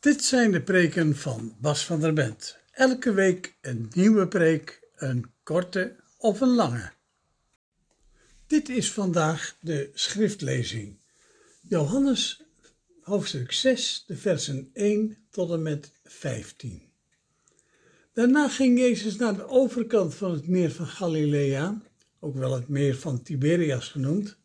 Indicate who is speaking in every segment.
Speaker 1: Dit zijn de preken van Bas van der Bent. Elke week een nieuwe preek, een korte of een lange. Dit is vandaag de schriftlezing. Johannes hoofdstuk 6, de versen 1 tot en met 15. Daarna ging Jezus naar de overkant van het meer van Galilea, ook wel het meer van Tiberias genoemd.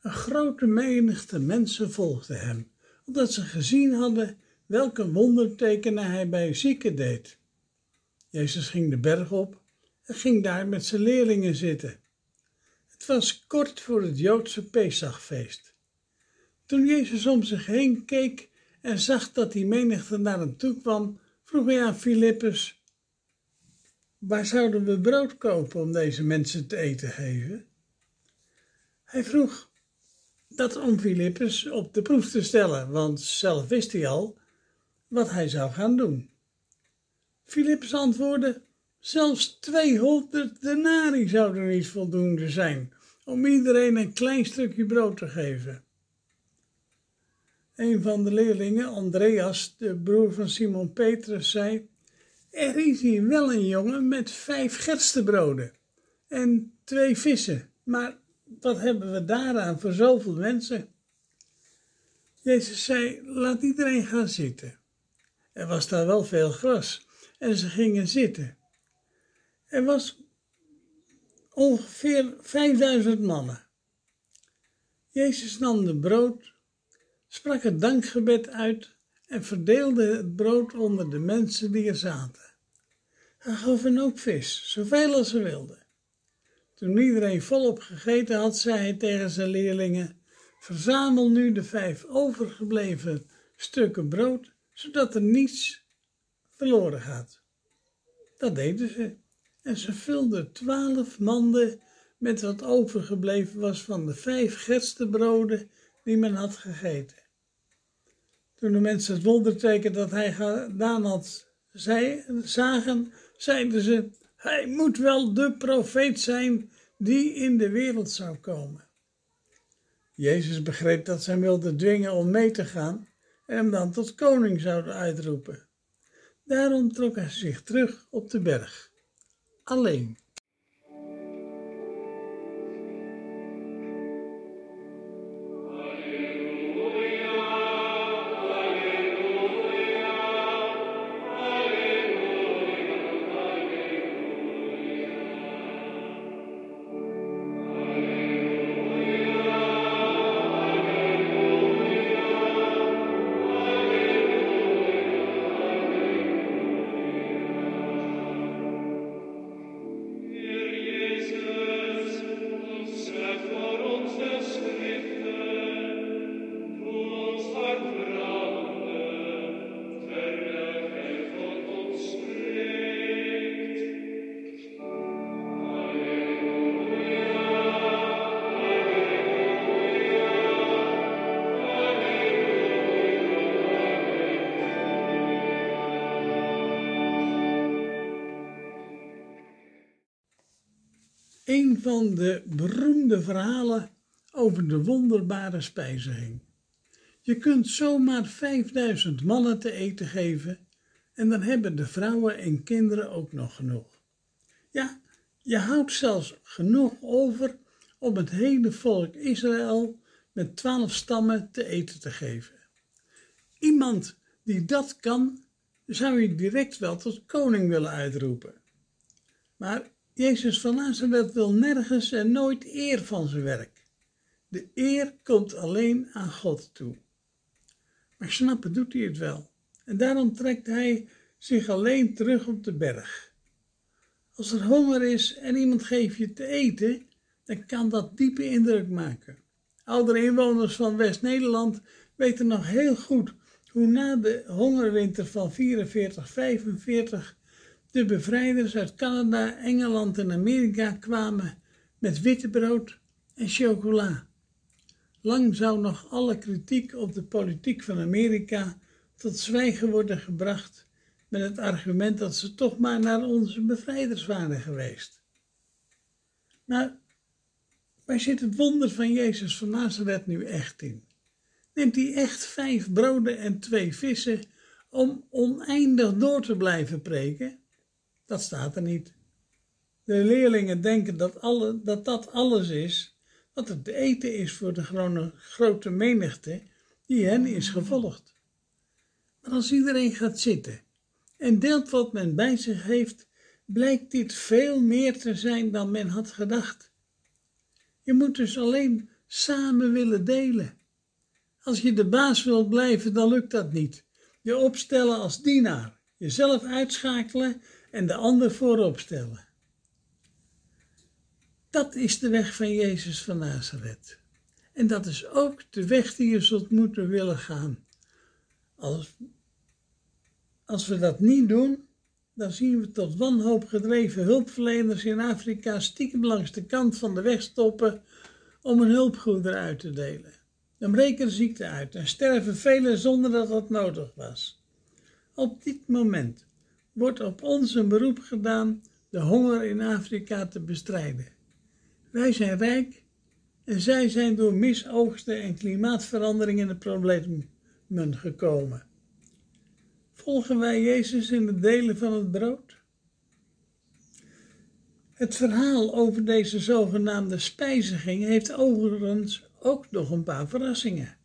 Speaker 1: Een grote menigte mensen volgde hem, omdat ze gezien hadden welke wondertekenen hij bij zieken deed. Jezus ging de berg op en ging daar met zijn leerlingen zitten. Het was kort voor het Joodse Pesachfeest. Toen Jezus om zich heen keek en zag dat die menigte naar hem toe kwam, vroeg hij aan Filippus: Waar zouden we brood kopen om deze mensen te eten geven? Hij vroeg dat om Filippus op de proef te stellen, want zelf wist hij al wat hij zou gaan doen. Filippus antwoordde: Zelfs 200 denari zouden niet voldoende zijn om iedereen een klein stukje brood te geven. Een van de leerlingen, Andreas, de broer van Simon Petrus, zei: Er is hier wel een jongen met vijf gerstebroden en twee vissen, maar wat hebben we daaraan voor zoveel mensen? Jezus zei: Laat iedereen gaan zitten. Er was daar wel veel gras en ze gingen zitten. Er was ongeveer 5000 mannen. Jezus nam de brood, sprak het dankgebed uit en verdeelde het brood onder de mensen die er zaten. Hij gaf hen ook vis, zoveel als ze wilden. Toen iedereen volop gegeten had, zei hij tegen zijn leerlingen: Verzamel nu de vijf overgebleven stukken brood, zodat er niets verloren gaat. Dat deden ze. En ze vulden twaalf manden met wat overgebleven was van de vijf gerstebroden die men had gegeten. Toen de mensen het wonderteken dat hij gedaan had zagen, zeiden ze: Hij moet wel de profeet zijn die in de wereld zou komen. Jezus begreep dat zij wilden dwingen om mee te gaan hem dan tot koning zouden uitroepen. Daarom trok hij zich terug op de berg, alleen. Een van de beroemde verhalen over de wonderbare spijziging. Je kunt zomaar 5000 mannen te eten geven en dan hebben de vrouwen en kinderen ook nog genoeg. Ja, je houdt zelfs genoeg over om het hele volk Israël met twaalf stammen te eten te geven. Iemand die dat kan, zou je direct wel tot koning willen uitroepen. Maar Jezus van Nazareth wil nergens en nooit eer van zijn werk. De eer komt alleen aan God toe. Maar snappen doet hij het wel. En daarom trekt hij zich alleen terug op de berg. Als er honger is en iemand geeft je te eten, dan kan dat diepe indruk maken. Oudere inwoners van West-Nederland weten nog heel goed hoe na de hongerwinter van 44-45 de bevrijders uit Canada, Engeland en Amerika kwamen met witte brood en chocola. Lang zou nog alle kritiek op de politiek van Amerika tot zwijgen worden gebracht met het argument dat ze toch maar naar onze bevrijders waren geweest. Maar waar zit het wonder van Jezus van Nazareth nu echt in? Neemt hij echt vijf broden en twee vissen om oneindig door te blijven preken? Dat staat er niet. De leerlingen denken dat alle, dat, dat alles is wat het eten is voor de grote menigte die hen is gevolgd. Maar als iedereen gaat zitten en deelt wat men bij zich heeft, blijkt dit veel meer te zijn dan men had gedacht. Je moet dus alleen samen willen delen. Als je de baas wilt blijven, dan lukt dat niet. Je opstellen als dienaar, jezelf uitschakelen en de ander voorop stellen. Dat is de weg van Jezus van Nazareth. En dat is ook de weg die je zult moeten willen gaan. Als, als we dat niet doen, dan zien we tot wanhoop gedreven hulpverleners in Afrika stiekem langs de kant van de weg stoppen om een hulpgoederen uit te delen. Dan breken de ziekte uit en sterven velen zonder dat dat nodig was. Op dit moment wordt op ons een beroep gedaan de honger in Afrika te bestrijden. Wij zijn rijk en zij zijn door misoogsten en klimaatverandering in de problemen gekomen. Volgen wij Jezus in het delen van het brood? Het verhaal over deze zogenaamde spijziging heeft overigens ook nog een paar verrassingen.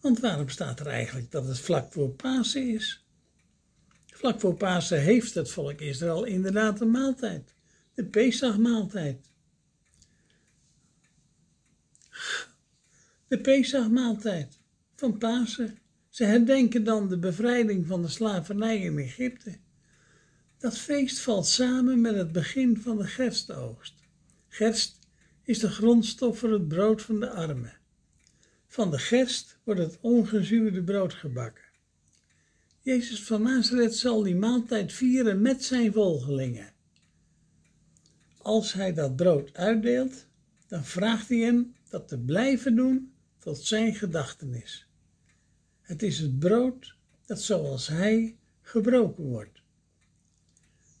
Speaker 1: Want waarom staat er eigenlijk dat het vlak voor Pasen is? Vlak voor Pasen heeft het volk Israël inderdaad een maaltijd, de Pesachmaaltijd. De Pesachmaaltijd van Pasen. Ze herdenken dan de bevrijding van de slavernij in Egypte. Dat feest valt samen met het begin van de gerstoogst. Gerst is de grondstof voor het brood van de armen. Van de gerst wordt het ongezuurde brood gebakken. Jezus van Nazareth zal die maaltijd vieren met zijn volgelingen. Als hij dat brood uitdeelt, dan vraagt hij hen dat te blijven doen tot zijn gedachtenis. Het is het brood dat zoals hij gebroken wordt.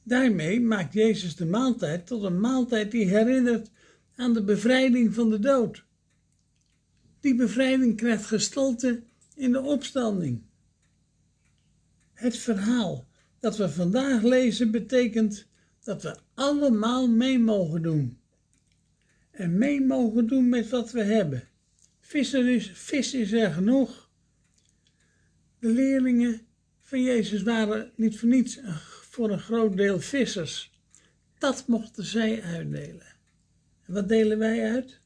Speaker 1: Daarmee maakt Jezus de maaltijd tot een maaltijd die herinnert aan de bevrijding van de dood. Die bevrijding krijgt gestalte in de opstanding. Het verhaal dat we vandaag lezen betekent dat we allemaal mee mogen doen. En mee mogen doen met wat we hebben. Vissen is, is er genoeg. De leerlingen van Jezus waren niet voor niets voor een groot deel vissers. Dat mochten zij uitdelen. En wat delen wij uit?